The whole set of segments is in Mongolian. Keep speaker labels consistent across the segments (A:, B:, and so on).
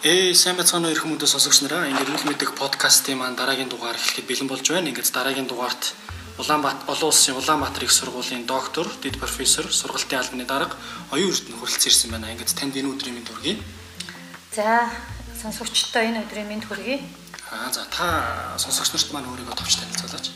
A: Ээ сайн байцгаана уу эрхэм өдөө сонсогч нараа. Ингээд үл мэдэх подкастын маань дараагийн дугаар эхлэхэд бэлэн болж байна. Ингээд дараагийн дугаарт Улаанбаатар олон улсын Улаанбаатар их сургуулийн доктор, дэд профессор, сургалтын албаны дарга оюун эрдэнэ хүрэлцэн ирсэн байна. Ингээд танд энэ өдрийн мэнд хүргэе.
B: За сонсогчдоо энэ өдрийн мэнд хүргэе.
A: Аа за та сонсогч нарт маань өөрийгөө товч танилцуулаач.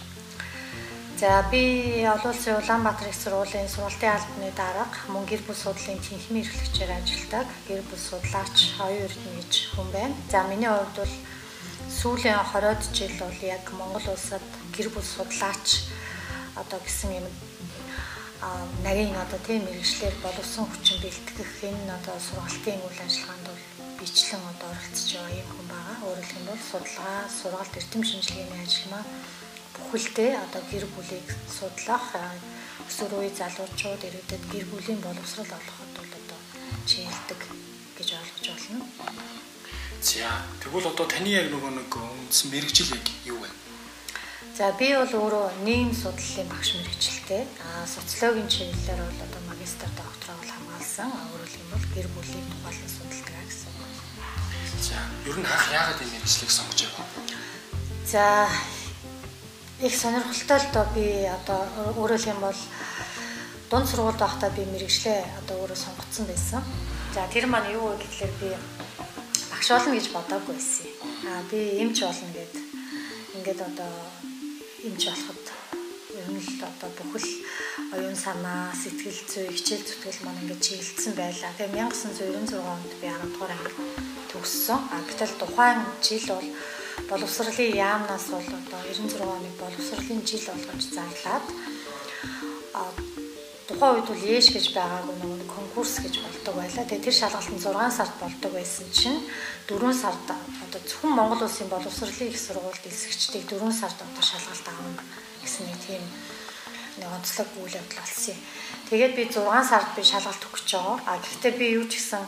B: За би олон улсын Улаанбаатар их сургуулийн сургалтын албаны дарга, мөн гэр бүл судлалын тэнхимийн эрхлэгчээр ажилладаг гэр бүл судлаач эрдэнэ гэж хүн байна. За миний хувьд бол сүүлийн 20-од жил бол яг Монгол улсад гэр бүл судлаач одоо гэсэн юм нарийн одоо тийм мэрэгчлэр боловсон хүчин бэлтгэх энэ одоо сургалтын үйл ажиллагаанд бол бичлэн одоо оролцож байгаа юм хүн байгаа. Өөрөөр хэлбэл судалгаа, сургалт эрдэм шинжилгээний ажил маань бүхэлдээ одоо гэр бүлийг судлах өсвөр үе залуучууд ирээдүйд гэр бүлийн боловсрол олоход бол одоо чийлдэг гэж ойлгож байна.
A: За тэгвэл одоо таны яг нөгөө нэг үндсэн мэрэгжил яг юу вэ?
B: За би бол өөрөө нийгэм судлалын багш мэрэгчлээ. Аа социологийн чиглэлээр бол одоо магистр доктороо бол хамгаалсан. Өөрөөр хэлбэл гэр бүлийн тухайлан судалдаг гэсэн.
A: За ер нь хаах яагаад энэ мэрэгчлийг сонгож яваа?
B: За их сонирхолтой л доо би одоо өөрөөр юм бол дунд сургуульд байхдаа би мэрэгчлээ одоо өөрөө сонгоцсон байсан. За тэр маань юу вэ гэхлээр би багш болно гэж бодоагүй байсан. Аа би эмч болно гэд ингээд одоо эмч болоход ер нь л одоо бүхэл оюун санаа, сэтгэл зүй, хичээл зүтгэл маань ингээд чиглэлсэн байлаа. Тэгээ 1996 онд би 10 дугаар анги төгссөн. А гэтэл тухайн жил бол боловсролын яамнаас бол одоо 96 оны боловсролын жил болгож зарлаад тухайн үед бол ЕШ гэж байгаагүй нэг конкурс гэж болдог байлаа. Тэгээ тэр шалгалтанд 6 сард болдог байсан чинь 4 сард одоо зөвхөн Монгол улсын боловсролын их сургуульд элсэгчдийг 4 сард одоо шалгалт авна гэсэн нэг тийм нэг онцлог үйл явдал болсон юм. Тэгээд би 6 сард би шалгалт өгч байгаа. А гэхдээ би юу ч гэсэн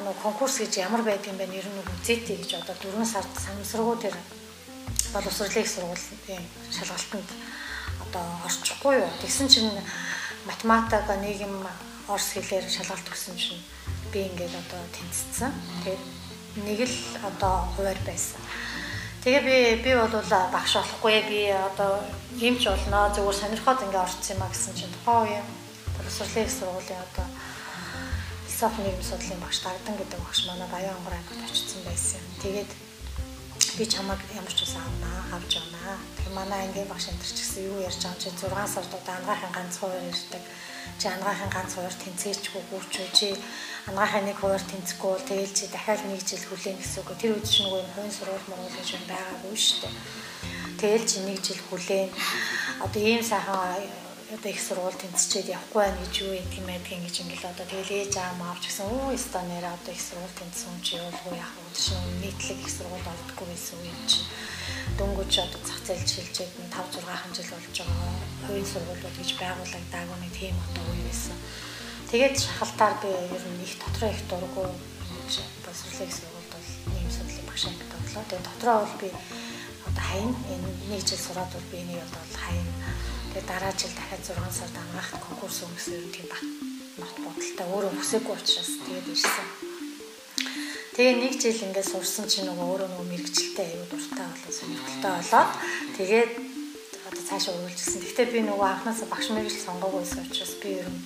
B: нөгөө конкурс гэж ямар байдгийг бэ нэр нь үзээтэй гэж одоо 4 сард санамсаргуу тэр боловсролын сургуулийн шалгалтанд одоо орчихгүй юу. Тэгсэн чинь математика нийгэм орс хэлээр шалгалт өгсөн чинь би ингээд одоо тэнцсэн. Тэгээд нэг л одоо хуваар байсан. Тэгээ би би бол багш болохгүй би одоо юмч болно зүгээр сонирхоод ингээд орцсон юм а гэсэн чинь тухайн үеийн боловсролын сургуулийн одоо философи нийгэм судлалын багш Дагдан гэдэг багш манай Баян онгор аймагт очсон байсан. Тэгээд би чамайг ямар ч үсэн авнаа, авч явнаа. Тэгээ манай ангийн багш энэ ч гэсэн юу ярьж байгаа юм чи 6 сард удаа ангаахын ганц хуваар ярьдаг. Чи ангаахын ганц хуваар тэнцээчгүй гүрчүү чи ангаахын нэг хуваар тэнцэхгүй бол тэгээл чи дахиад нэг жил хүлээн гэсэн үг. Тэр үед чи нөгөө юм хувийн сурвалж мөрөөл гэж байгаагүй шүү дээ. Тэгээл чи нэг жил хүлээн одоо ийм сайхан одоо их сургууль тэнцчихэд явахгүй байх гэж юу юм байдаг ингэж ингээл одоо тэгэл ээж аав маавч гэсэн өө өста нэрээ одоо их сургууль тэнцсэн юм чи явуулгүй яах вэ? гэж нийтлэг их сургууль олдохгүй байсан үе чи. Дөнгөж одоо зах зээл шилжээд 5 6 жил болж байгаа хувийн сургуулиуд гэж байгуулагдаагүй нэг тийм одоо үе байсан. Тэгээд шахалтаар би ер нь их дотроо их дурггүй боловсролын сургуульд бол нэм судлалын багш ангид орлоо. Тэгээд дотроо бол би одоо хайн энэ нэг жил сураад бол би энийг бол хайн Тэгээ дараа жил дахиад 6 сард ангаах конкурс өгсөн юм тийм баг. Нот бодолтой өөрөө хүсээгүй учраас тэгээд ирсэн. Тэгээ нэг жил ингээд сурсан чинь нөгөө өөрөө нөгөө мэрэгчлээ аюу дуртай болоо сонирхолтой болоод тэгээд одоо цаашаа үргэлжилсэн. Гэхдээ би нөгөө анхнаасаа багш мэрэгжил сонгоогүйсэн учраас би ер нь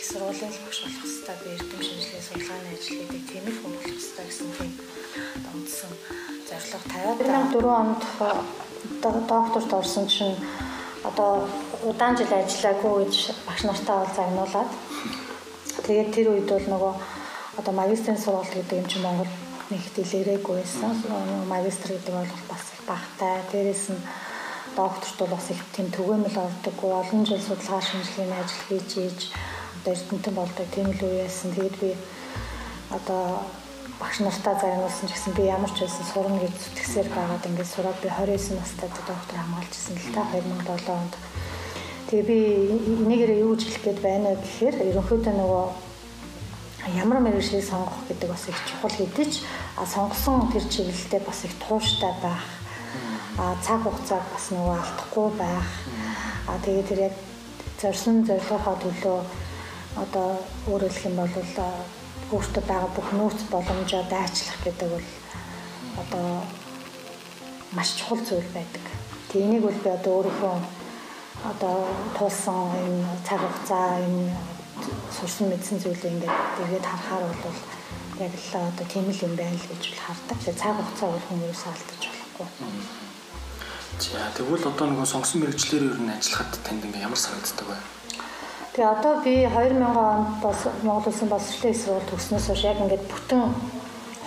B: их сургуулийн л багш болох хэрэгтэй. Би эрдэм шинжилгээ судалгааны ажил гэдэг тийм их хүн болох хэрэгтэй гэсэн тийм үндсэн зорилго тавиад. 2004 онд докторт орсон чинь одоо удаан жил ажиллаагүй гэж багш нартаа бол загнуулаад тэгээд тэр үед бол нөгөө одоо магистрийн сургалт гэдэг юм чи Монгол нэг дэлгэрээгүй байсан. Магистр гэдэг бол бас багтай. Дээрээс нь докторт бол бас их тийм түгээмэл ордоггүй. Олон жил судалгаа шинжилгээний ажил хийж ийж одоо эрдэмтэн болдог тийм л үе байсан. Тэгээд би одоо багш нартаа загнуулсан гэсэн би ямар ч байсан сурна гэж зүтгэсээр байгаад ингээд сураад би 29 настай доктор хамгаалжсэн л та 2007 онд. Тэгээ би энийгээр юу гэж хэлэх гээд байна гэхээр ерөнхийдөө нөгөө ямар мэрэгчлийг сонгох гэдэг бас их чухал хэдий ч сонгосон тэр чиглэлдээ бас их тууштай байх. А цаг хугацааг бас нөгөө алдахгүй байх. А тэгээ тэр яг зорьсон зорилгынхаа төлөө одоо өөрөөр хэлэх юм бол өөртөө байгаа бүх нөөц боломжоо дайчлах гэдэг бол одоо маш чухал зүйл байдаг. Тэнийг бол би одоо өөрийнхөө одоо туулсан энэ цаг хугацаа энэ сурсан мэдсэн зүйлээ ингээд тэгээд харахаар бол яг л одоо тийм л юм байна л гэж бол хардаг. Тэгээд цаг хугацаа бол хүмүүс алдаж болохгүй.
A: За тэгвэл одоо нөгөө сонгосон мэрэгчлэр ер нь ажиллахад танд ингээ ямар санагддаг вэ?
B: Тэгээ одоо би 2000 онд бол Монгол Улсын боловсролын их сургууль төгснөөс хойш яг ингээд бүтэн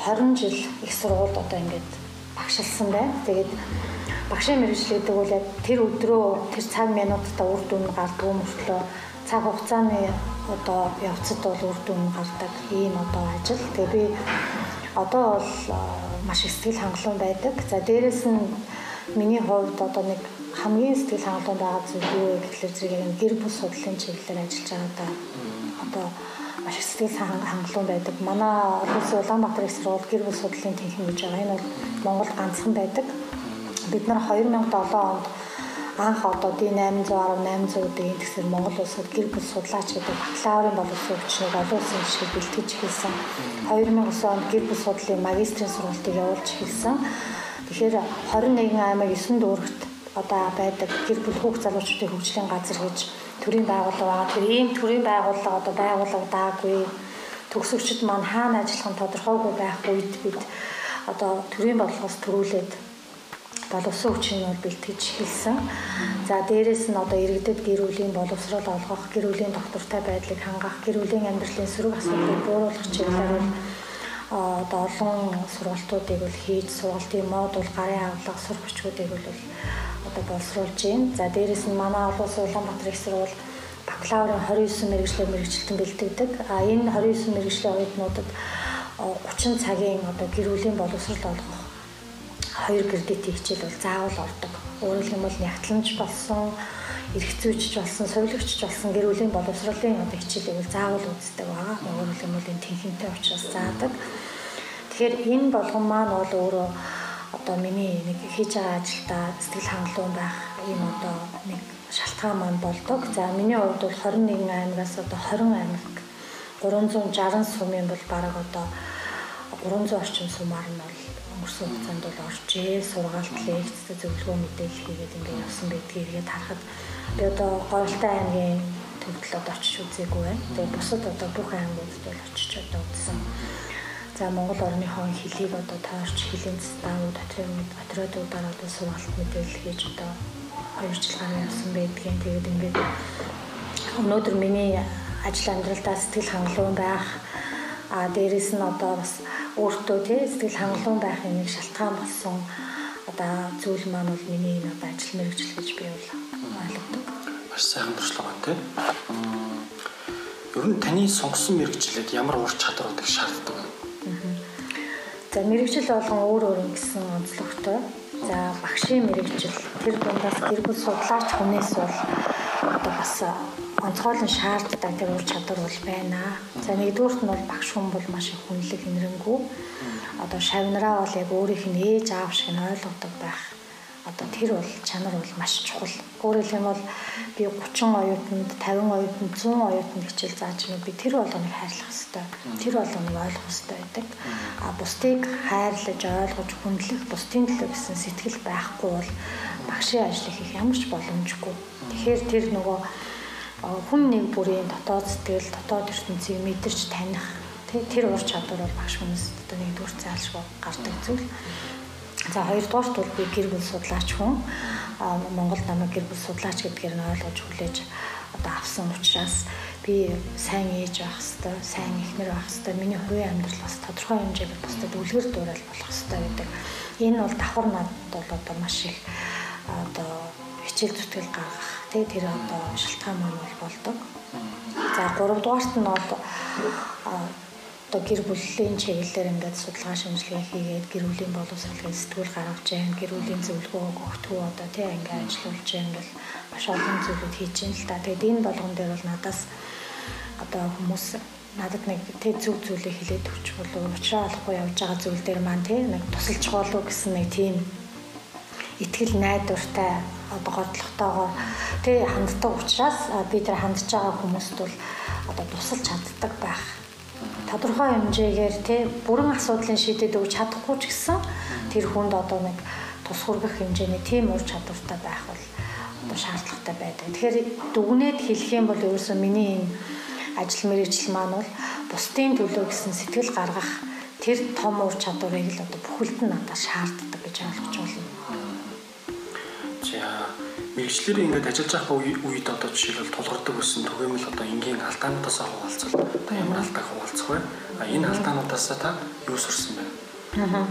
B: 20 жил их сургуульд одоо ингээд багшилсан байна. Тэгээд багшийн мэрэгжил гэдэг бол яг тэр өдрөө тэр цаг минутад үр дүн гардаг мөртлөө цаг хугацааны одоо явцад бол үр дүн гардаг ийм одоо ажил. Тэгээ би одоо бол маш их сэтгэл хангалуун байдаг. За дээрэс нь миний хувьд одоо нэг хамгийн сэтгэл хангалуун байгаа зүйл юу вэ гэхэлэр зэрэг гэр бүл судлалын чиглэлээр ажиллаж байгаадаа одоо маш их сэтгэл хангалуун байдаг. Манай улсын Улаанбаатар их сургууль гэр бүл судлалын тэнхим гэж байгаа. Энэ бол Монгол ганцхан байдаг. Бид нар 2007 онд анх одоо D810 800-ыг энэ тэгсэр Монгол улсад гэр бүл судлаач гэдэг бакалаврын боловсрол хүчнийг олон улсын жишээ бэлтгэж эхэлсэн. 2009 онд гэр бүл судлалын магистрийн сургалтыг явуулж эхэлсэн. Тэгэхээр 21 аймаг 9 дүүрэгт одоо байдаг гэр бүл хүүхд залуучуудын хөгжлийн газар гэж төрийн байгууллага байгаа. Тэр ийм төрийн байгууллага одоо байгуулагдаагүй төгсөгчд маань хаана ажиллах нь тодорхойгүй байх үед бид одоо төрийн бодлогоос төрүүлээд боловсон хүчийг бол бэлтгэж эхэлсэн. За дээрэс нь одоо иргэдэд гэр бүлийн боловсрол олгох, гэр бүлийн доктортой байдлыг хангах, гэр бүлийн амьдралын сөрөг асуудлыг бууруулах чиглэлээр одоо олон сургалтуудыг бол хийж сургалтын модуль гарын авлага хүчгүүдийг бол одоо боловсруулж байна. За дээрэс нь манай улсын Улаанбаатар их сургууль бакалаврын 29 мэрэгчлэр мэрэгчлэн бэлтгэдэг. А энэ 29 мэрэгжлийн оюутнуудад 30 цагийн одоо гэр бүлийн боловсрол олгох хоёр кредитийн хичээл бол заавал ордог. Өөрөөр хэлбэл нягтланч болсон, эргцүүчж болсон, совилогчж болсон гэр бүлийн боловсролын одоо хичээлийг бол заавал үздэг байгаа. Өөрөөр хэлбэл энэ тэнхимтэй учраас заадаг. Тэгэхээр энэ болгон маань бол өөрөө одоо миний нэг хийж байгаа ажилдаа сэтгэл хангалуун байх ийм одоо нэг шалтгаан маань болдог. За миний хувьд бол 21 аймагаас одоо 20 аймаг 360 сумын бол бараг одоо 300 орчим сумаар нь бол өнгөрсөн хугацаанд бол оржээ. Сургаалт, лекц, зөвлөгөө мэдээлэл хийгээд ингээд явсан байдгийг эргээд харахад би одоо Говьлтай аймгийн төвдлөд очиж үзээгүй байна. Тэгээ бусад одоо бүх аймагуудад бол очиж одоо үзсэн. За Монгол орныхоо хэлийг одоо таарч хэлийн цэстаавууд патриотуудаар одоо сургалт мэдээлэл хийж одоо 2 жил гаруй явсан байдгийн. Тэгээд ингээд өнөөдөр миний ажил амьдралдаа сэтгэл хангалуун байх а дээрэс нь одоо бас өөртөө тий сэтгэл хангалуун байхын нэг шалтгаан болсон одоо зүйл маань бол миний энэ одоо ажил мэргэжил гэж би ойлгодог.
A: Маш сайхан туршлага тий. Ер нь таны сонгосон мэргэжлээд ямар ур чадваруудыг шаарддаг вэ?
B: За мэрэгжил болгон өөр өөр гэсэн онцлогтой. За багшийн мэрэгжил тэр дундаас гэр бүл судлаач хүнээс бол одоо бас онцгойлон шаарддаг тэр ур чадвар бол байна. За нэгдүгüүрт нь бол багш хүн бол маш их хүнлэг инэрэнгүү. Одоо шавнараа бол яг өөрийнх нь ээж аав шиг нь ойлгодог байх одоо тэр бол чанар бол маш чухал. Өөрөөр хэлбэл би 30 оюутанд, 50 оюутанд, 100 оюутанд хичээл зааж байна. Би тэр болгоныг хайрлах хэрэгтэй. Тэр болгоныг ойлгох хэрэгтэй байдаг. А бусдыг хайрлаж, ойлгож, хүндлэх, бусдын төлөө гэсэн сэтгэл байхгүй бол багшийн ажлыг хийх ямар ч боломжгүй. Тэгэхээр тэр нөгөө хүн нэг бүрийн дотоод сэтгэл, дотоод ертөнцийг мэдэрч таних тэр ур чадвар бол багш хүмүүст одоо нэг дүр зайлшгүй гардаг зүйл. За хоёрдугаарт бол би гэр бүл судлаач хүн. Монгол намайг гэр бүл судлаач гэдгээр нь ойлгож хүлээж одоо авсан учраас би сайн ээж байх хэвээр, сайн эхнэр байх хэвээр, миний хувийн амьдрал бас тодорхой хэмжээгээр бусдад үлгэр дуурайл болох хэвээр гэдэг. Энэ бол давхар надад бол одоо маш их одоо хичээл зүтгэл гаргах тий тэр одоо шалтгаан маань бол болдог. За гуравдугаарт нь бол одоо гэр бүлийн чиглэлээр ингээд судалгаа шинжилгээ хийгээд гэр бүлийн боловсролын сэтгүүл гаргаж जैन гэр бүлийн зөвлөгөө өгтгөө одоо тий ингээд ажиллуулж जैन ингээл маш олон зүйлүүд хийж юм л та. Тэгээд энэ болгон дээр бол надаас одоо хүмүүс надад нэг тий зөв зүйлийг хэлээд өгч болов уучраа олохгүй явж байгаа зүйл дээр маань тий нэг тусалж болов гэсэн нэг тийм итгэл найдвартай одоо готлогтойгоор тий ханддаг учраас бид нар хандж байгаа хүмүүст бол одоо тусалж чаддаг байх тодорхой хэмжээгээр тий бүрэн асуудлын шийдэд өгч чадахгүй ч гэсэн тэр хүнд одоо нэг тус хүргэх хэмжээний тийм ур чадвартай байх бол одоо шаардлагатай байдаг. Тэгэхээр дүгнээд хэлэх юм бол ерөөсөө миний энэ ажил мэргэжил маань бол бусдын төлөө гэсэн сэтгэл гаргах тэр том ур чадварыг л одоо бүхэлд нь надад шаарддаг гэж ойлгож байна.
A: Мэрэгчлэрийн ингээд ажиллаж байгаа үед одоо жишээлбэл тулгардаг байсан түгээмэл одоо энгийн алдаануудаас хуваалцвал одоо ямар алдааг хуваалцах вэ? А энэ алдаануудаас та юу сурсан бэ?
B: Аа.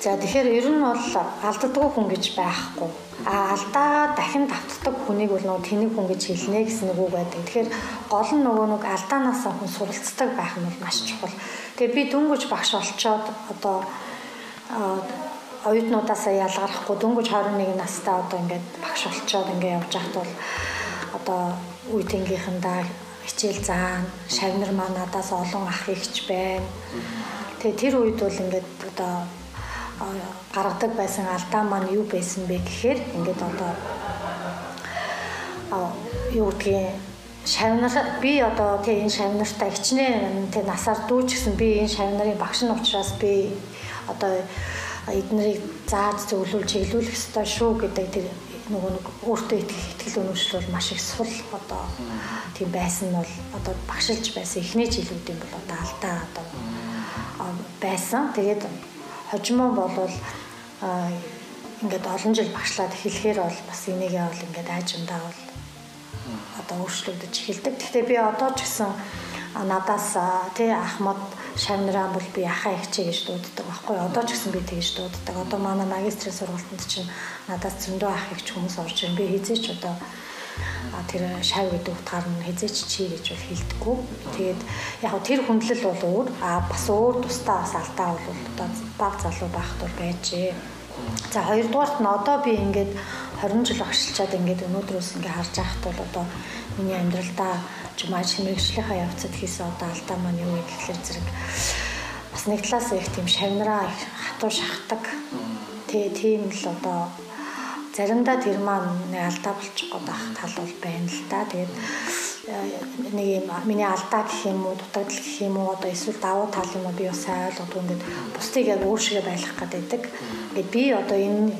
B: За тэгэхээр ер нь бол алддаггүй хүн гэж байхгүй. А алдаа дахин давтдаг хүнийг бол нөгөө тэнэг хүн гэж хэлнэ гэсэн үг байдаг. Тэгэхээр гол нь нөгөө нэг алдаанаас хүн суралцдаг байх нь бол маш чухал. Тэгээ би дөнгөж багш болчоод одоо оюутнуудаасаа ялгарахгүй дөнгөж 21 настай одоо ингээд багш болчоод ингээд явж байхад бол одоо үе тэнгийнхандаа хичээл заан шавнар маа надаас олон ах ихч байна. Тэгээ тэр үед бол ингээд одоо гаргадаг байсан алдаа маань юу байсан бэ гэхээр ингээд одоо юу гэдгийг шавнар би одоо тий энэ шавнартаа хичнээн тий насаар дүүч гэсэн би энэ шавнарын багш нь учраас би одоо эднэрийг зааж зөвлүүл чиглүүлэх ёстой шүү гэдэг тэр нөгөө нэг өөртөө итгэх итгэл үнэмшил бол маш их сул одоо тийм байсан нь бол одоо багшилж байсан эхний жилүүдийн бол одоо алдаа одоо байсан. Тэгээд хожимоо болвол ингээд олон жил багшлаад эхлэхээр бол бас энийгээ бол ингээд аажимдаа бол одоо өөрчлөгдөж эхэлдэг. Гэхдээ би одоо ч гэсэн надаас тий Ахмад шавнараа бол би ахаа ихчээ гэж дууддаг байхгүй одоо ч гэсэн би тэгж дууддаг. Одоо манай магистрийн сургалтанд чинь надаас зөндөө ах ихч хүмүүс орж ирэн. Би хизээч одоо тэр шав гэдэг утгаар нь хизээч чи гэж бол хэлдэггүй. Тэгээд яг тэр хүндлэл бол өөр. А бас өөр тусдаа бас алдаа бол одоо баг залуу байхад бол байжээ. За хоёрдугаарт нь одоо би ингээд 20 жил агшилчаад ингээд өнөөдрөөс ингээд харж байхад бол одоо миний амьдралдаа жимаж мэрэгжлийнхаа явцад хийсэн одоо алдаа маань юу гэхээр зэрэг бас нэг талаас их тийм шавнараа хатуу шахдаг. Тэгээ тийм л одоо заримдаа тэр маань нэг алдаа болчих гээд байх тал бол байна л да. Тэгээд э, нэг юм миний алдаа гэх юм уу дутагдал гэх юм уу одоо эсвэл давуу тал юм уу би бас ойлгодог ингээд бусдыг яг өөр шигээ байлгах гэдэг. Ингээд би одоо энэ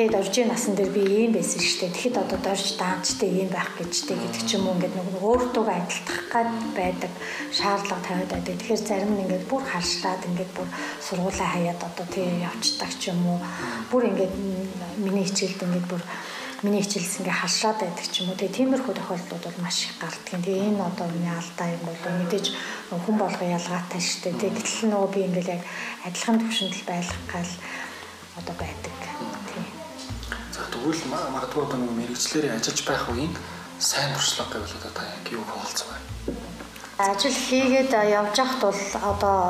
B: Тэгэд оржийн насан дээр би ийм байсан шүү дээ. Тэгэхэд одоо дорж даанчтай ийм байх гэжтэй гэдэг ч юм уу ингээд нэг өөртөө адилтгах гад байдаг шаардлага тавиад байдаг. Тэгэхээр зарим нь ингээд бүр харшлаад ингээд бүр сургуулаа хаяад одоо тий явцдаг ч юм уу. Бүр ингээд миний хичээлд ингээд бүр миний хичээлс ингээ халшаад байдаг ч юм уу. Тэгээ тиймэрхүү тохиолдлууд бол маш их гардаг. Тэгээ энэ одоо миний алдаа юм бол мэдээж хүн болго ялгаатай шүү дээ. Тэгээ гэтэл нөгөө би ингээл яг адилхан төвшөнд байлгах гал одоо байдаг.
A: Тэгвэл магадгүй одоо нэг мэрэгчлэрийн ажиллаж байх үеийн сайн туршлага гэвэл одоо та яг юу хаалцах вэ?
B: Ажил хийгээд явж байхад бол одоо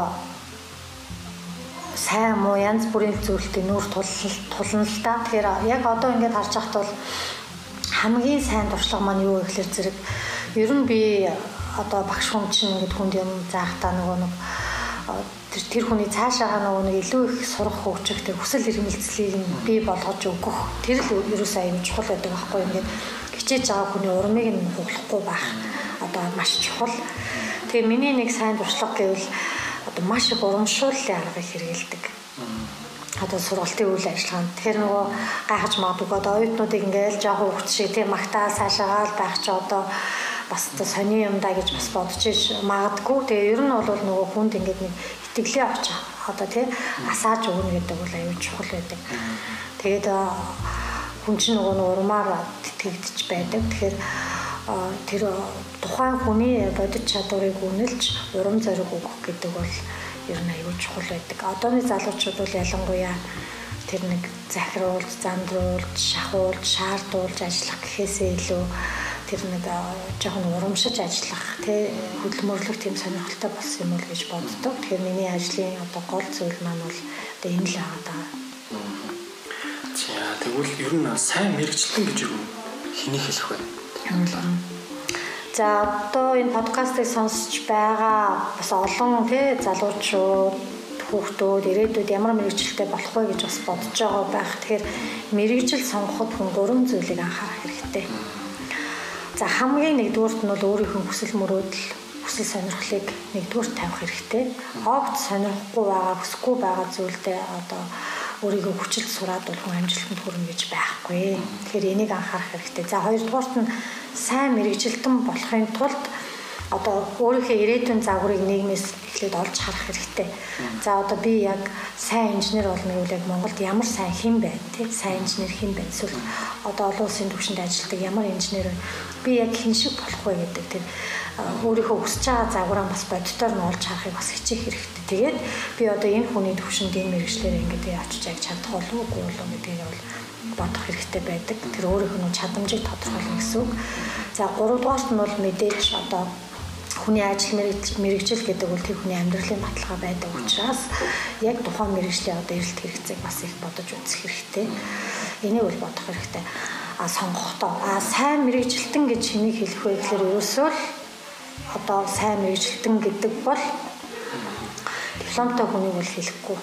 B: сайн муу янз бүрийн зүйлтэй нүүр тулна л да. Тэгэхээр яг одоо ингээд харж байхад бол хамгийн сайн туршлага маань юу гэхээр зэрэг ер нь би одоо багш хүн чинь ингээд хүнд юм заахтаа нөгөө нэг тэр тэр хүний цаашаага нөгөө нэг илүү их сурах хөгжих тэр хүсэл эрмэлзлийг нь бий болгож өгөх тэр л ерөөсөө аюул чухал байдаг байхгүй ингээд хичээж байгаа хүний урмыг нь хуглахгүй байх одоо маш чухал. Тэгээ миний нэг сайн туршлага гэвэл одоо маш их урамшууллын аргыг хэрэгэлдэг. Одоо сургалтын үйл ажиллагаанд тэгэхээр нөгөө гайхаж магадгүй одоо оюутнуудыг ингээл жоохон хөвч шиг тийм магтаал цаашаагаал байх ч одоо бас та сони юм да гэж бас бодож иж магадгүй. Тэгээ ер нь бол нөгөө хүнд ингээд нэг итгэлээ авч одоо тий асааж өгнө гэдэг бол аюул чухал байдаг. Тэгээд хүн чинь нөгөө нурмаар тэгдэж байдаг. Тэгэхээр тэр тухайн хүний бодит чадварыг үнэлж урам зориг өгөх гэдэг бол ер нь аюул чухал байдаг. Одооны залуучууд бол ялангуяа тэр нэг захируулж, зандруулж, шахуулж, шаардуулж ажиллах гэхээсээ илүү тэр нэг жоохон урамшиж ажиллах тий хөдөлмөрлөх тийм сонирхолтой болсон юм уу гэж боддог. Тэгэхээр миний ажлын одоо гол зүйл маань бол одоо энэ л байгаа.
A: За тэгвэл ер нь сайн мэрэгчлэн гэж юу хэнийг хэлэх вэ?
B: За одоо энэ подкастыг сонсож байгаа бас олон тий залуучууд хүүхдүүд ирээдүйд ямар мэрэгчлэлтэй болох вэ гэж бас бодож байгаа байх. Тэгэхээр мэрэгжил сонгоход хүн гурван зүйлийг анхаарах хэрэгтэй. За хамгийн нэгдүгüүрт нь бол өөрийнхөө хүсэл мөрөөдөл хүсэл сонирхлыг нэгдүгээр тавих хэрэгтэй. Огт сонирхгүй байгаа, хүсэхгүй байгаа зүйлдээ одоо өөрийгөө хүчил сураад бол хүн амжилтанд хүрнэ гэж байхгүй. Тэгэхээр энийг анхаарах хэрэгтэй. За хоёрдугаарт нь сайн мэрэгжилтэн болохын тулд одоо өөрийнхөө ирээдүйн загварыг нийгмээс эхлээд олж харах хэрэгтэй. За одоо би яг сайн инженер болно гэвэл яг Монголд ямар сайн хэн байна тий сайн инженер хэн байна эсвэл одоо олон улсын түвшинд ажилладаг ямар инженер вэ? Би яг хэн шиг болох вэ гэдэг тэр өөрийнхөө хүсэж байгаа загвараа бас боддоор нь олж харахыг бас хичээх хэрэгтэй. Тэгээд би одоо энэ хүний түвшинд энэ мэрэгчлэр ингээд очиж яг чадах болов уу болов гэдгийг бол бодох хэрэгтэй байдаг. Тэр өөрийнх нь чадамжийг тодорхойлно гэсэн үг. За гуравдугаарт нь бол мэдээж одоо хүний ажил мэрэгжил гэдэг бол тэр хүний амьдралын баталгаа байдаг учраас яг тухайн мэрэгжлийн одоо эрэлт хэрэгцээг бас их бодож үзэх хэрэгтэй. Энийг бол бодох хэрэгтэй. Сонгохдоо а сайн мэрэгжилтэн гэж хэнийг хэлэх вэ гэхээр ерөөсөө л одоо сайн мэрэгжилтэн гэдэг бол дипломтой хүнийг бол хэлэхгүй.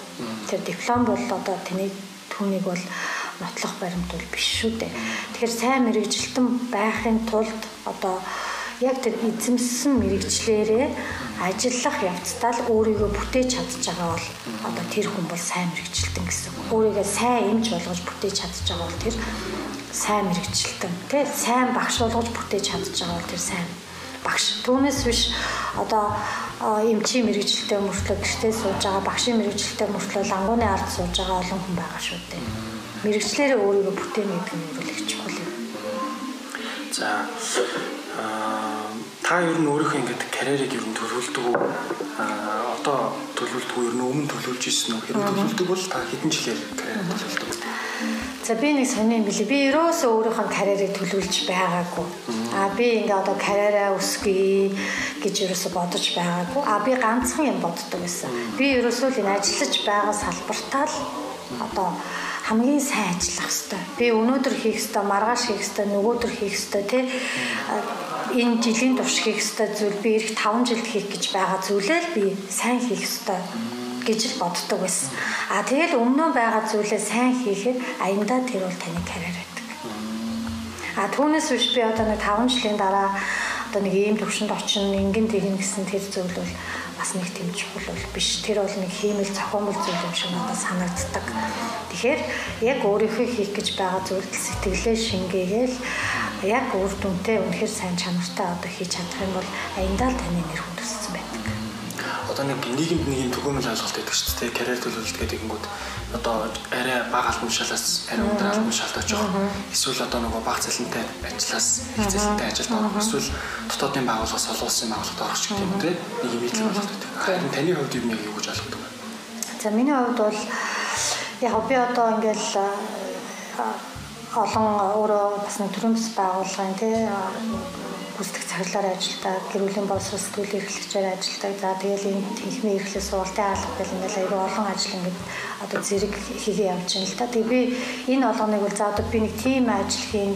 B: Тэр диплом бол одоо тэний түүнийг бол нотлох баримт бол биш шүү дээ. Тэгэхээр сайн мэрэгжилтэн байхын тулд одоо яг тэр эзэмссэн мэрэгчлэрээ ажиллах явцдаа л өөрийгөө бүтээж чадж байгаа бол одоо тэр хүн бол сайн мэрэгчлэлтэн гэсэн. Өөрийгөө сайн эмч болгож бүтээж чадж байгаа бол тэр сайн мэрэгчлэлтэн. Тэ сайн багш болгож бүтээж чадж байгаа бол тэр сайн багш. Түүнээс биш одоо эмчийн мэрэгчлэлтэй мөртлөө гэртээ сууж байгаа багшийн мэрэгчлэлтэй мөртлөө лангууны ард сууж байгаа олон хүн байгаа шүү дээ. Мэрэгчлэрээ өөрийгөө бүтээн гэдэг нь бол их чухал юм.
A: За та ер нь өөрийнхөө ингээд карьерийг ер нь төлөвлөдөг үү? Аа одоо төлөвлөдөг үү? Ер нь өмнө төлөвлөж ирсэн үү? Хэрэг төлөвлөдөг бол та хэдэн жилээр карьер төлөвлөдөг
B: За би нэг сони юм билий. Би ерөөсөө өөрийнхөө карьерийг төлөвлөж байгаагүй. Аа би ингээ одоо карьераа өсгөе гэж ерөөсөө бодож байгаагүй. Аа би ганцхан юм боддог байсан. Би ерөөсөө л энэ ажиллаж байгаа салбартаа л одоо хамгийн сайн ажиллах хэрэгтэй. Би өнөөдөр хийх ёстой, маргааш хийх ёстой, нөгөөдөр хийх ёстой тий энэ жилийн турш хийх ёстой зүйл би ирэх 5 жилд хийх гэж байгаа зүйлээ л би сайн хийх ёстой гэж л боддог байсан. А тэгэл өмнөө байгаа зүйлээ сайн хийхэд аяндаа тэр бол таны карьер байдаг. А түүнээс биш би одоо нэг 5 жилийн дараа одоо нэг ийм төвшөнд очино, ингэн тэгнэ гэсэн тэр зүйл бол бас нэг тийм чухал бол биш. Тэр бол нэг хиймэл зохиомл зүйл юм шиг надад санагддаг. Тэгэхээр яг өөрийнхөө хийх гэж байгаа зүйлд сэтгэлээ шингээгээл яг үр дүнтэй үнэхээр сайн чанартай одоо хийж чадах юм бол аяндаа л таны нэр хүнд өссөн байдаг.
A: Одоо нэг нийгэмд нэг юм түгээмэл ойлголт байдаг шүү дээ. Карьер төлөвлөлт гэдэг ингүүд одоо арай бага албан тушаалаас арай өндөр албан тушаалд очих. Эсвэл одоо нөгөө бага цалинтай ажлаас их цалинтай ажилд орох. Эсвэл дотоодын байгууллагаас олон улсын байгууллагад орох гэх юм те нэг юм ийм ойлголт байдаг. Харин таны хувьд юу нэг юу гэж ойлгодог вэ?
B: За миний хувьд бол яг би одоо ингээл олон өөрөө бас нэг бас байгууллагын тий гүйцэтгэх цаглаар ажилладаг, гэр бүлийн боловсрол сэтгүүл эрхлэгчээр ажилладаг. За тэгэл энэ тэнхимийн эрхлэл сургалтын хаалга гэл ингээл аюул олон ажил ингээд одоо зэрэг хийгээ явж байна л та. Тэгээ би энэ олгоныг бол за одоо би нэг тим ажил хийн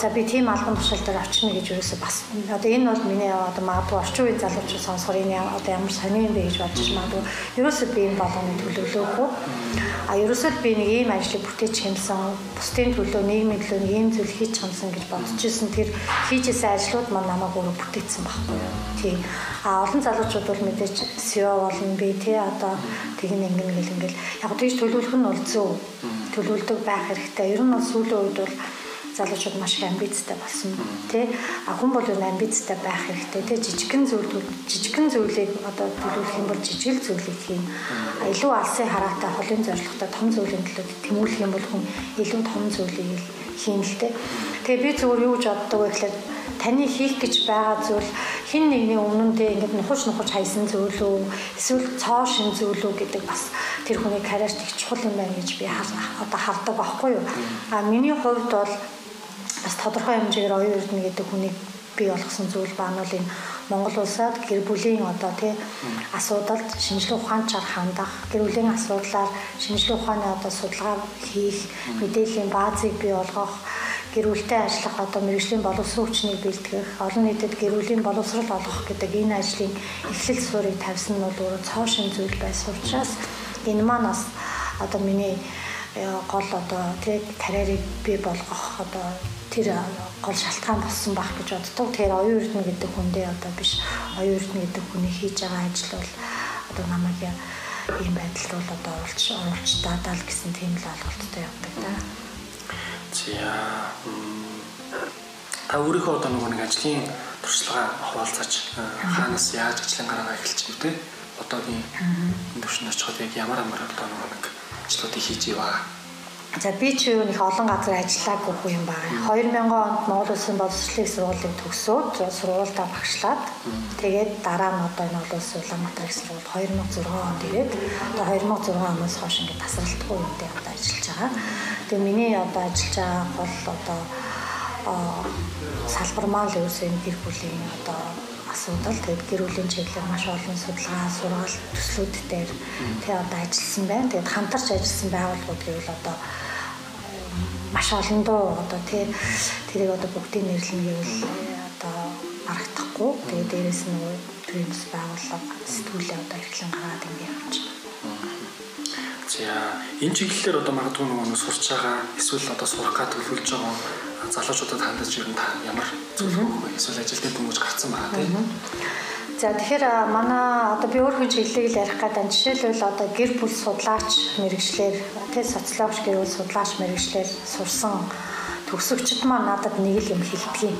B: за би тийм албан тушаал дээр очно гэж юусэн бас. Одоо энэ бол миний одоо магадгүй орчин үеийн залуучууд сонсохоор энэ одоо ямар сони юм бэ гэж бодож магадгүй ерөөсөө би энэ болгоны төлөвлөөгүй а ерөөсөө би нэг ийм ажлыг бүтээж хэмсэн бусдын төлөө нийгмийн төлөө нэг ийм зүйл хийж хэмсэн гэж бодож ирсэн тэр хийжсэн ажлууд маань намайг өөрөө бүтээсэн байхгүй юу? Тийм. А олон залуучууд бол мэдээж SEO болно би тий одоо тэгин ингэн гэл ингээл. Яг тийж төлөвлөх нь бол зөв. Төлөвлөдөг байх хэрэгтэй. Ер нь бол сүүлийн үед бол залуучууд маш их амбицтай болсон тий. А хүн бол амбицтай байх хэрэгтэй тий. Жижигхэн зүйлүүд жижигхэн зүйлийг одоо төлөвлөх юм бол жижиг зүйлийг хийн а илүү алсын хараатай холын зорилготой том зүйлийн төлөө тэмүүлэх юм бол хүн илүү том зүйлийг хийн л тий. Тэгээ би зөвөр юу гэж боддог вэ гэхээр таны хийх гэж байгаа зүйл хин нэгний өмнөндөө ингээд нухаж нухаж хайсан зүйл үү эсвэл цоо шин зүйл үү гэдэг бас тэр хүний карьерт их чухал юм байна гэж би одоо хардаг байхгүй юу? А миний хувьд бол бас тодорхой хэмжээгээр оюун эрдэнэ гэдэг хүнийг бий болгосон зүйл ба нь бол энэ Монгол улсад гэр бүлийн одоо тий асуудалд шинжилгээ ухаанчаар хандах, гэр бүлийн асуудлаар шинжилгээ ухааны одоо судалгаа хийх, мэдээллийн баазыг бий болгох, гэр бүлтэй ажиллах одоо мэрэгжлийн боловсрол хүчнийг бэлтгэх, олон нийтэд гэр бүлийн боловсрол олгох гэдэг энэ ажлын эхлэл суурийг тавьсан нь бол өөрөө цоо шин зүйл байсан учраас энэ маань бас одоо миний гол одоо тий карьерийг бий болгох одоо тэр гол шалтгаан болсон байх гэж боддог. Тэгэхээр оюун эрдэнэ гэдэг хүндээ одоо биш оюун эрдэнэ гэдэг хүний хийж байгаа ажил бол одоо намайг ийм байдалд бол одоо оруулж оруулж даадаа л гэсэн тийм л ойлголттой явдаг да.
A: За та өөрийнхөө одоо нэг ажлын туршлагаа хуваалцаач хаанаас яаж ажлын гараагаа эхэлж те? Одоогийн төвшин очиход яг ямар ямар одоо нэг ажлуудыг хийж иваа
B: За би ч юу нэг олон газар ажиллаагүй юм байна. 2000 онд Монгол Улсын боловсролын сургуулийг төгсөөд сургуультай багшлаад тэгээд дараа нь одоо энэ олон улсын Улаанбаатар их сургууль 2006 онд ирээд одоо 2006 оноос хойш ингээд тасралтгүй юмтай одоо ажиллаж байгаа. Тэгээд миний одоо ажиллаж байгаа бол одоо салбар мал ерөөсөө энэ гэр бүлийн одоо асуудал тэгээд гэр бүлийн чиглэлээр маш олон судалгаа сургаал төслүүд дээр тэгээ одоо ажилласан байна. Тэгээд хамтарч ажилласан байгууллагууд гэвэл одоо маш олон доо одоо тий тэрийг одоо бүгдийг нэрлэнэ гэвэл одоо аргахдахгүй. Тэгээд дээрэс нь нөгөө бас байгууллага сэтгүүлээ одоо эрхлэн гаргаад ингэ явж байна.
A: За энэ чиглэлээр одоо магадгүй нөгөө сурч байгаа эсвэл одоо сурах гад төлөвлөж байгаа залуучуудад хандаж ирэн та ямар зөвлөгөө? Эсвэл ажил дээр дөнгөж гарцсан байгаа тийм.
B: За тэгэхээр манай одоо би өөр хүн чиглэлийг л ярих гэдэг. Жишээлбэл одоо гэр бүл судлаач мэрэгчлэр тий социологч гэр бүл судлаач мэрэгчлэр сурсан төгсөгчд маань надад нэг л юм хэлдэг.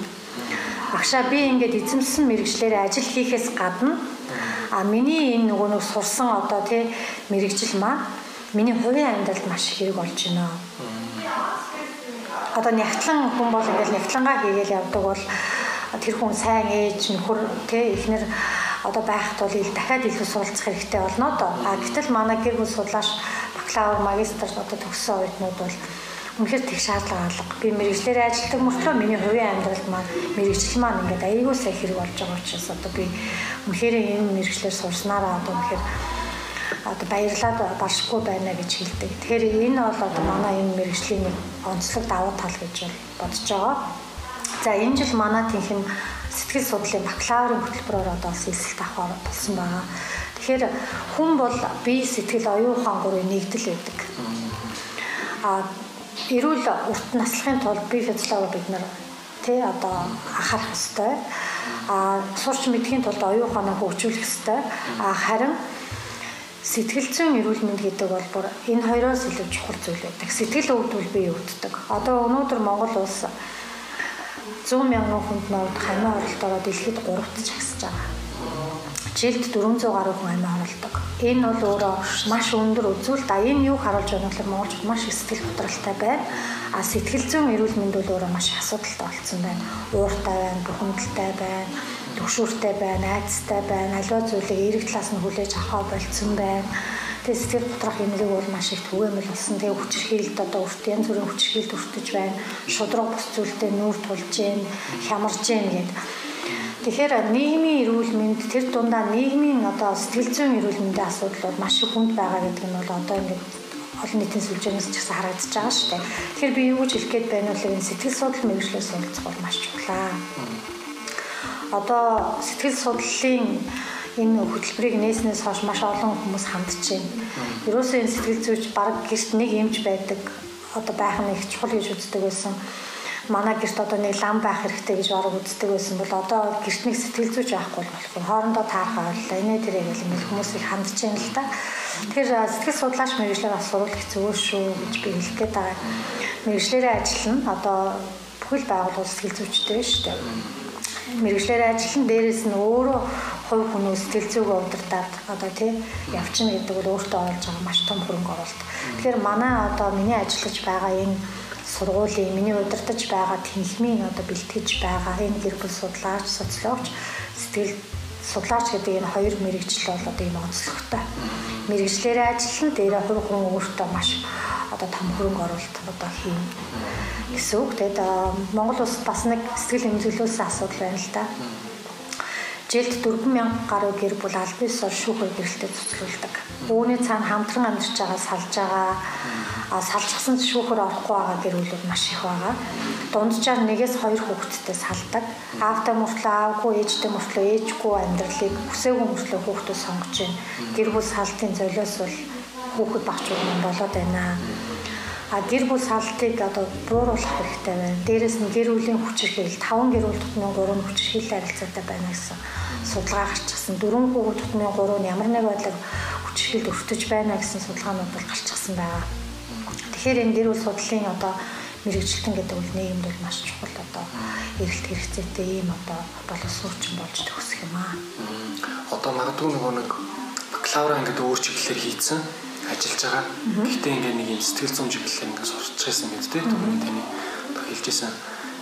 B: Багшаа би ингээд эзэмсэн мэрэгчлэрээ ажил хийхээс гадна а миний энэ нөгөө нэг сурсан одоо тий мэрэгжил маань миний хувийн амьдралд маш хэрэг болж байна. Одоо нягтлан хүн бол ингээд нягтлангаа хийгээл явдаг бол тэр хүн сайн ээж нөхөр тэ эхнэр одоо байхад бол дахиад илүү суралцах хэрэгтэй болно доо. А гэтэл манай гэр бүл судлаач бакалавр магистр одоо төгссөн оюутнууд бол үнэхээр тэг шаардлага алга. Би мэрэгчлэрээ ажилладаг мөртлөө миний хувийн амьдралд маань мэрэгжил маань ингээд аягүй сайн хэрэг болж байгаа учраас одоо би үнэхээр энэ мэрэгчлэр сурснараа одоо үнэхээр одоо баярлаад баршгүй байна гэж хэлдэг. Тэгэхээр энэ бол одоо манай энэ мэрэгжлийн онцлог давуу тал гэж бодож байгаа. За энэ жил манай тэнхим сэтгэл судлалын бакалаврын хөтөлбөрөөр одоо сэлсэлт авах болсон байгаа. Тэгэхээр хүн бол бие сэтгэл оюун ухаан гурыг нэгдэл байдаг. А эрүүл урт наслахын тулд бие физиологи бид нар тий одоо анхаарах хэрэгтэй. А сурч мэдхийн тулд оюун ухаанаа хөгжүүлэх хэрэгтэй. А харин сэтгэл зүйн эрүүл мэнд гэдэг бол бүр энэ хоёроос илүү чухал зүйл байдаг. Сэтгэл өвдвөл бие өвддөг. Одоо өнөөдөр Монгол улс 100 мянган хүнд норд хамаа оролтоороо дэлхийд 3-т чагсаж байгаа. Жилд 400 гаруй хүн амиа оролдог. Энэ бол өөрөө маш өндөр үзүүлэлт. А энэ юу харуулж байгаа нь Монголд маш сэтгэл готролтой байна. А сэтгэл зүйн эрүүл мэнд бол өөрөө маш асуудалтай болсон байна. Ууртай байна, бухимдалтай байна, төгшүүртэй байна, айцтай байна. Аливаа зүйлийг эрэг талаас нь хүлээж авах болцсон байна Тэгээ сэтгэл готрох эмнэлэг бол маш их түгээмэл болсон. Тэгээ хүчирхийлэлд одоо өрт янз бүрийн хүчирхийлэлд өртөж байна. Шудраг бус зүйлтэй нүүр тулж гин, хямарж гин гэд. Тэгэхээр нийгмийн эрүүл мэнд тэр дундаа нийгмийн одоо сэтгэл зүйн эрүүл мэндийн асуудал бол маш их хүнд байгаа гэдэг нь бол одоо ингээд олон нийтийн сүлжээнээс ч гэсэн харагдаж байгаа шүү дээ. Тэгэхээр би юу гэж хэлэх гээд байна вэ? Энэ сэтгэл судлал мэрэгчлээс суралцах бол маш чухлаа. Одоо сэтгэл судлалын энэ хөтөлбөрийг нээснээс хойш маш олон хүмүүс хандж байна. Ерөөсөө энэ сэтгэл зүйч баг гэрт нэг юмч байдаг. Одоо байх нь их чухал гэж үздэг байсан. Манай гэрт одоо нэг лам байх хэрэгтэй гэж бараг үздэг байсан бол одоо гэрт нэг сэтгэл зүйч байхгүй болохоор хоорондоо таархаа ойллоо. Инээ тэрэг гэл ингээд хүмүүс их хандж байна л да. Тэгэхээр сэтгэл судлаач мэрэгчлэр бас сурвал зөвөө шүү гэж би хэлэх гээд байгаа. Мэрэгчлэрээ ажиллана. Одоо бүхэл байгууллага сэтгэл зүйчтэй шүү дээ мэрэгчлэрээ ажиллан дээрээс нь өөрөө хувь хүн сэтгэл зүгөө удирдаад одоо тий явчихна гэдэг бол өөртөө олж байгаа маш том хөрөнгө оруулалт. Тэгэхээр манай одоо миний ажиллаж байгаа энэ сургуулийн миний удирдах байгаа тэнхимийн одоо бэлтгэж байгаа энэ гэр бүл судлаач, социологч, сэтгэл судлаач гэдэг энэ хоёр мэрэгжил бол одоо ийм онцлогтой. Мэрэгчлэрээ ажиллан дээрээ хувь хүн өөртөө маш одоо том хөрөнгө оруулалт одоо хийн гэсэн үг. Тэгээд Монгол улс бас нэг сэтгэл эмзэглүүлсэн асуудал байна л да. Жилд 4000 гаруй гэр бүл аль биесээр шүүхөр гэрэлтэд цуцлуулдаг. Үүний цаана хамтран амьдарч байгаа салж байгаа а салчихсан шүүхөр орохгүй байгаа гэр бүлүүд маш их байгаа. Дунджаар нэгээс хоёр хүүхэдтэй салдаг. Аавтай мөртлөө аавгүй, ээжтэй мөртлөө ээжгүй амьдралыг хүсээгүй мөртлөө хүүхдүүд сонгож байна. Гэр бүл салтын золиос бол хүүхэд багчууд маань болоод байна А гэр бүл салдыг одоо бууруулах хэрэгтэй байна. Дээрээс нь гэр бүлийн хүчирхийлэл 5 гэр бүл тутмын 3 нь хүчирхийлэл харилцаатай байна гэсэн судалгаа гарчихсан. 4 хүүхэд тутмын 3 нь ямар нэг байдлаар хүчирхийлэлд өртөж байна гэсэн судалгаанууд бол гарчихсан байгаа. Тэгэхээр энэ гэр бүл судлалын одоо мэрэгчлэн гэдэг бол нийгэмд бол маш чухал одоо эрэлт хэрэгцээтэй ийм одоо боловсруучсан болж төгсөх юм аа.
A: Одоо магадгүй нөгөө нэг бакалавра ингээд өөр чиглэлээр хийцэн ажиллаж байгаа. Гэхдээ ингээд нэг юм сэтгэл зүйн чиглэлээр ингээд сурч байсан гэдэг тийм түрүүний таны хэлжсэн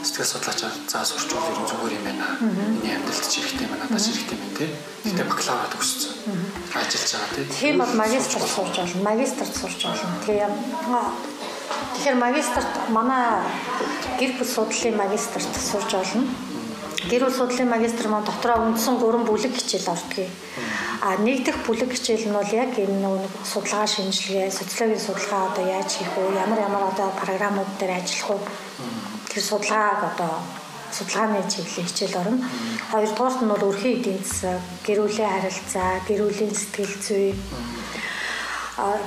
A: сэтгэл судлаачаар заа сурчвал ер нь зүгээр юм байна. Миний амьдралд ч хэрэгтэй байна, надад ч хэрэгтэй байна тийм. Гэхдээ бакалавра төгссөн. Ажиллаж байгаа тийм.
B: Тийм бол магистрт сурч болно. Магистрт сурч болно. Тэгээ Тэгэхээр магистрт манай гэр бүл судлалын магистрт сурч болно. Гэр бүл судлалын магистр маань дотроо үндсэн 3 бүлэг хичээл ордгийг. А нэг дэх бүлэг хичээл нь бол яг энэ нэг судалгаа шинжилгээ, социологийн судалгаа одоо яаж хийх вэ? Ямар ямар одоо програмууд дээр ажиллах вэ? Тэр судалгааг одоо судалгааны чиглэлийн хичээл орно. Хоёрдугаарт нь бол өрхийн эдийн засаг, гэр бүлийн харилцаа, гэр бүлийн сэтгэл зүй,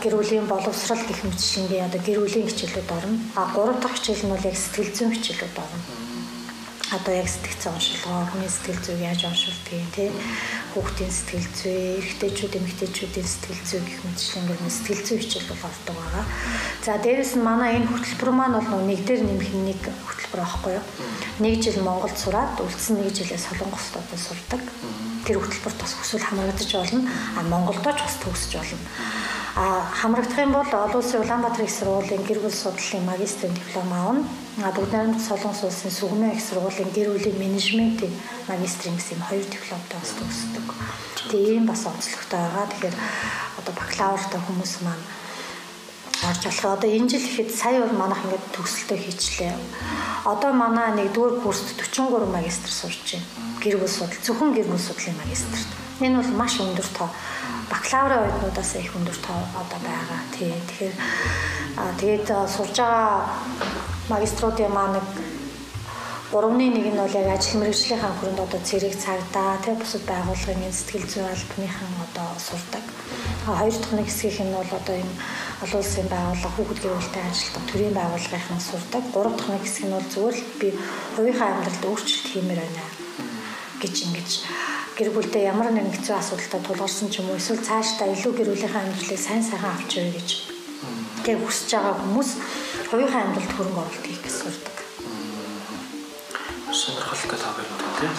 B: гэр бүлийн боловсрал гэх мэтчингийн одоо гэр бүлийн хичээлүүд орно. А гурав дахь хичээл нь бол яг сэтгэл зүйн хичээлүүд орно одоо яг сэтгцэн уншилгоо хүний сэтгэл зүйг яаж уншилдгийг тий хүүхдийн сэтгэл зүй эрэгтэйчүүд эмэгтэйчүүдийн сэтгэл зүй гэх мэтчлэн ингээд сэтгэл зүй хичээл бол ордог байгаа. За дээрэс нь манай энэ хөтөлбөр маань бол нэг дээр нэмэх нэг хөтөлбөр аахгүй юу. Нэг жил Монголд сураад үлдсэн нэг жилээ Солонгост одоо сурдаг. Тэр хөтөлбөрт бас хүсвэл хамрагдаж болно. А Монголдо ч бас төгсөж болно. Хамрагдах юм бол олон улсын Улаанбаатар их сургуулийн гэр бүл судлалын магистрийн диплом аавна. А бүгд найрамд Солонгос улсын Сүгмэ их сургуулийн гэр бүлийн менежментийн магистрийн гэсэн хоёр дипломтой бас төгсдөг. Тэгээ ийм бас онцлогтой байгаа. Тэгэхээр одоо бакалавртай хүмүүс маань орж болох. Одоо энэ жил ихэд сая бол манайх ингээд төгсөлтөө хийчлээ. Одоо манай нэгдүгээр курст 43 магистр сурч байна. Гэр бүл судлал, зөвхөн гэр бүл судлалын магистрт. Энэ бол маш өндөр тоо бакалаврын оюутнуудаас их өндөр тоо одоо байгаа. Тий. Тэгэхээр тэгээд сурж байгаа магиструудын маа нэг 3-ны нэг нь бол яг ажил мэргэжлийнхаа хүрээнд одоо цэрэг цагдаа тий бусад байгууллагын сэтгэл зүйн албаныхан одоо сурдаг. Хоёр дахь нэг хэсгийнх нь бол одоо энэ олон улсын байгууллага хүүхэд гэр бүлтэй ажилладаг төрийн байгууллагынхан сурдаг. Гурав дахь нэг хэсэг нь бол зүгээр л би хувийнхаа амьдралд өөрчлөлт хиймээр байна гэж ингэж гэр бүлдээ ямар нэгэн хэцүү асуудалтай тулгарсан ч юм уу эсвэл цаашдаа илүү гэр бүлийнхээ амьдралыг сайн сайхан авчиръя гэж тэг хүсэж байгаа хүмүүс хувийнхаа амьдралд хөрөнгө оруулалт хийх гэж сурдаг.
A: Сонирхолтой тав юм тийм.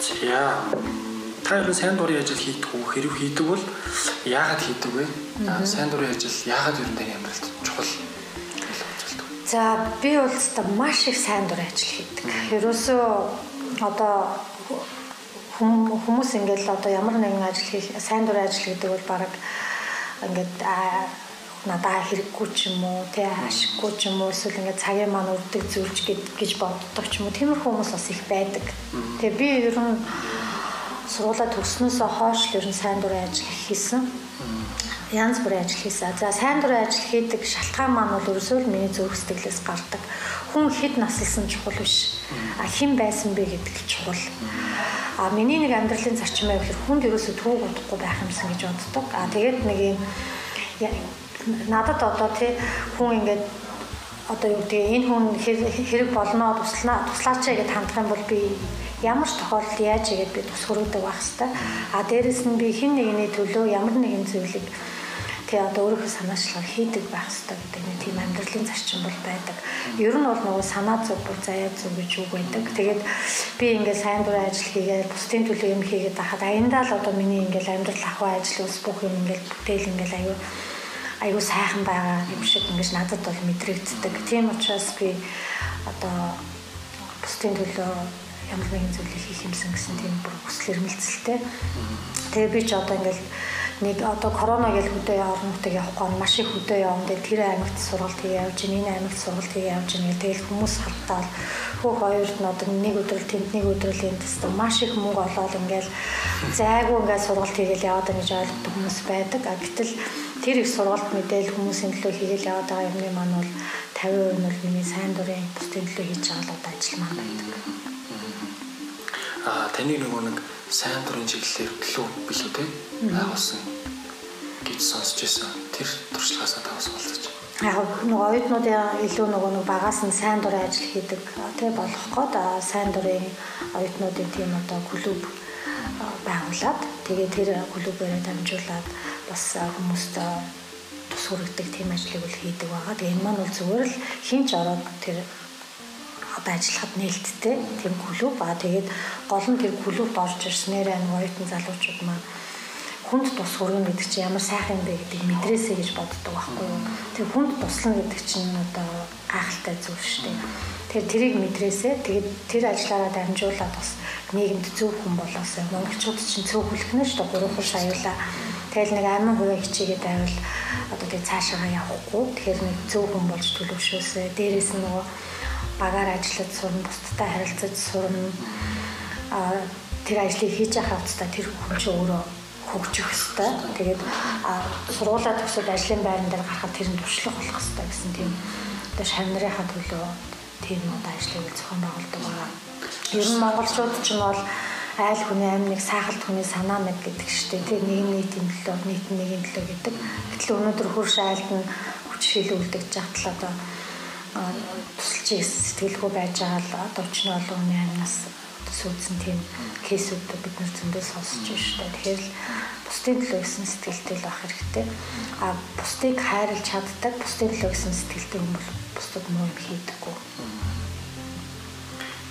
A: За та ер нь сайн дурын ажил хийдэг үү? Хэрэг хийдэг бол яагаад хийдэг вэ? Сайн дурын ажил яагаад ер нь таны амьдралд чухал?
B: За би бол маш их сайн дурын ажил хийдэг. Ерөөсөө одоо хүмүүс ингээл одоо ямар нэгэн ажил хийх сайн дур ажил гэдэг бол баг ингээд надаа хэрэггүй ч юм уу тий ашиггүй ч юм уу эсвэл ингээд цагийн маань өрдөг зүйлж гэж боддог ч юм уу тиймэрхүү хүмүүс бас их байдаг. Тэгээ би ер нь сургуулаа төгснөөсөө хойш л ер нь сайн дурын ажил хийсэн. Янз бүрийн ажил хийсэн. За сайн дурын ажил хийдэг шалтгаан маань бол ерөөсөө л миний зөв сэтгэлээс гардаг. Хүн хэд наслсан чухал биш. А хэн байсан бэ гэдэг чухал. А миний нэг амьдралын зарчим байв гэхээр хүнд ерөөсөө түүг удахгүй байх юмсан гэж боддог. А тэгээд нэг юм надад одоо тий хүн ингээд одоо юу гэдэг энэ хүн хэрэг болно туслана туслаач гэж хандах юм бол би ямар ч тохиолдолд яаж игээд би тус хөрөөдөг байх хэвээр. А дээрэс нь би хэн нэгний төлөө ямар нэгэн зүйлийг тэгээ одоо өөрийнхөө санаачлал хийдэг байх хэрэгтэй гэдэг нэг тийм амьдралын зарчим бол байдаг. Ер нь бол нөгөө санаа зүг бүр заяа зүг гэж үг байдаг. Тэгээд би ингээд сайн дурын ажил хийгээд бусдын төлөө юм хийгээд байхад аяндаа л одоо миний ингээд амьдрал ахуй ажил ус бүх юм ингээд бүтээл ингээд аюу аюу сайхан байгаа юм шиг ингээд надад бол мэдрэгддэг. Тийм учраас би одоо бусдын төлөө ямар нэгэн зүйлийг хийх юмсан гэсэн тийм бүр хүсэл эрмэлзэлтэй. Тэгээ би ч одоо ингээд нэг одоо корона гэж хөдөө орнотыг явахгүй маш их хөдөө явна. Тэгээ тэр аймагт сургалт хийе явж, энэ аймагт сургалт хийе явж нэг тэгэл хүмүүс хартаал хөө хоёрт нь одоо нэг өдрөл тэнд нэг өдрөл энд тест маш их мөнгө олоод ингээл зайгүй ингээд сургалт хийгээл яваад байгаа гэж ойлгодог хүмүүс байдаг. А гэтэл тэр их сургалт мэдээл хүмүүсийн төлөө хийгээл яваад байгаа юмны маань бол 50% нь миний сайн дурын бусдын төлөө хийж байгаа л ажил маань байдаг.
A: А таны нөгөө нэг сайн дурын чиглэлээр төлөв билүү те байгуулсан гэж сонсч байсан. Тэр туршлагаасаа тавс болчих.
B: яг нөгөө оюутнуудын илүү нөгөө нэг багаас нь сайн дурын ажил хийдэг тий болох гээд сайн дурын оюутнуудын тийм одоо клуб байгуулад тэгээ тэр клубээрээ дамжуулаад бас хүмүүст тус хүргэдэг тийм ажлыг үл хийдэг байгаа. Тэгээ энэ маань бол зүгээр л хинч ороод тэр одоо ажиллахад нээлттэй тийм клуб аа тэгээд гол нь тэр клубт орж ирснээр нөгөө оюутан залуучууд маань хүнд тус хүргэн гэдэг чинь ямар сайхан юм бэ гэдэг мэдрээсэй гэж боддог байхгүй юу. Тэр хүнд туслана гэдэг чинь одоо гайхалтай зүйл шүү дээ. Тэр тэрийг мэдрээсэй тэгээд тэр ажиллаараа дамжуулаад бас нийгэмд зөв хүн болоосаа монголчууд чинь цөөхөлхнө шүү дээ. Гурван хурш аюулаа. Тэгэл нэг амин хувиа хичээгээд байвал одоо тэг цаашаа явахгүй. Тэгэхээр нэг зөв хүн болж төлөвшөөсэй. Дээрээс нь нөгөө багаар ажиллаж сурна, бусдтай харилцаж сурна. А тэр ажлыг хийж явах хэвчээ тэр хүн чинь өөрөө хөгжих хэвээр. Тэгээд сургуулаа төгсөөд ажлын байран дээр гарахад тэрэнд туршлага болох хэвээр гэсэн тийм одоо шавнарынхаа төлөө тийм одоо ажлыг зохион байгуулдаг байгаа. Ер нь монголчууд ч юм бол айл хүний амныг сайхалт хүний санаа мэд гэдэг штеп тийм нэг нийтийн төлөө нийт нэгin төлөө гэдэг. Гэтэл өнөөдөр хурш айлд нь хүч хилүүлдэг жагтал одоо тусалж сэтгэлгүй байж байгаа л одоо ч нь олон хүний амнаас сүйдсэн тийм кейсүүд бид нар зөндөө сонсож байна шүү дээ. Тэгэхээр л бусдын төлөө гэсэн сэтгэлтэй л байх хэрэгтэй. А бусдыг хайрлаж чаддаг, бусдын төлөө гэсэн сэтгэлтэй хүн бол бусдад муу юм хийдэггүй.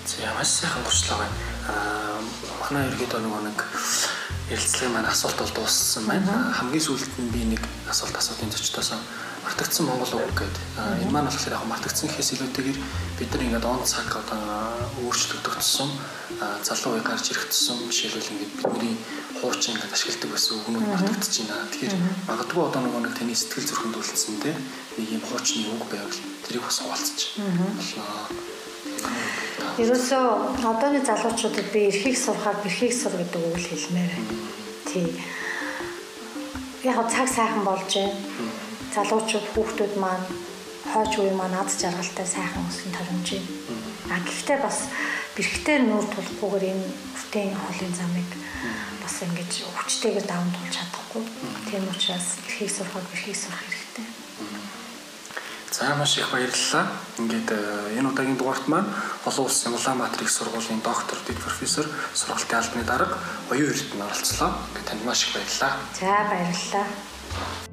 A: За маш сайхан туршлага байна. Аа манай ерөөдөө нөгөө нэг ярилцлагын маань асуулт бол дууссан байна. Хамгийн сүүлд нь би нэг асуулт асуултын зочдоос мартагдсан монгол үг гэдэг. Энэ маань болохоор яг мартагдсан гэхээс илүүтэйгээр бид нар ингээд он цаг одоо өөрчлөгдөх тусам залуу үе гарч ирэх тусам жишээлбэл ингээд бидний хуучин ингээд ашигладаг байсан үгнүүд мартагдаж байна. Тэгэхээр магадгүй одоо нөгөө нэг таны сэтгэл зүрхэнд үлдсэн те нэг юм хуучны үг байвал тэрийг бас боллоо.
B: Ерөөсөө одооны залуучуудад би эрхийг сурахаар бэрхийг сур гэдэг үг л хэлмээр байна. Тий. Яг цаг сайхан болж байна залуучууд хүүхдүүд маань хойч үе маань аз жаргалтай сайхан өсөн торомж байна. А гэхдээ бас бэрхтээ нүүр тулахгүйгээр энэ хүртийн холын замыг бас ингэж хүчтэйгээр даван туулж чадахгүй. Тийм учраас эрхийг сурахад бэрхийг сурах хэрэгтэй.
A: За маш их баярлалаа. Ингээд э, энэ удаагийн дугаарт маань олон улсын Улаанбаатар их сургуулийн доктор, дэд профессор, сургалтын албаны дарга Оюун Эрдэнэ оролцлоо. Ингээд танд маш их баярлалаа.
B: За баярлалаа.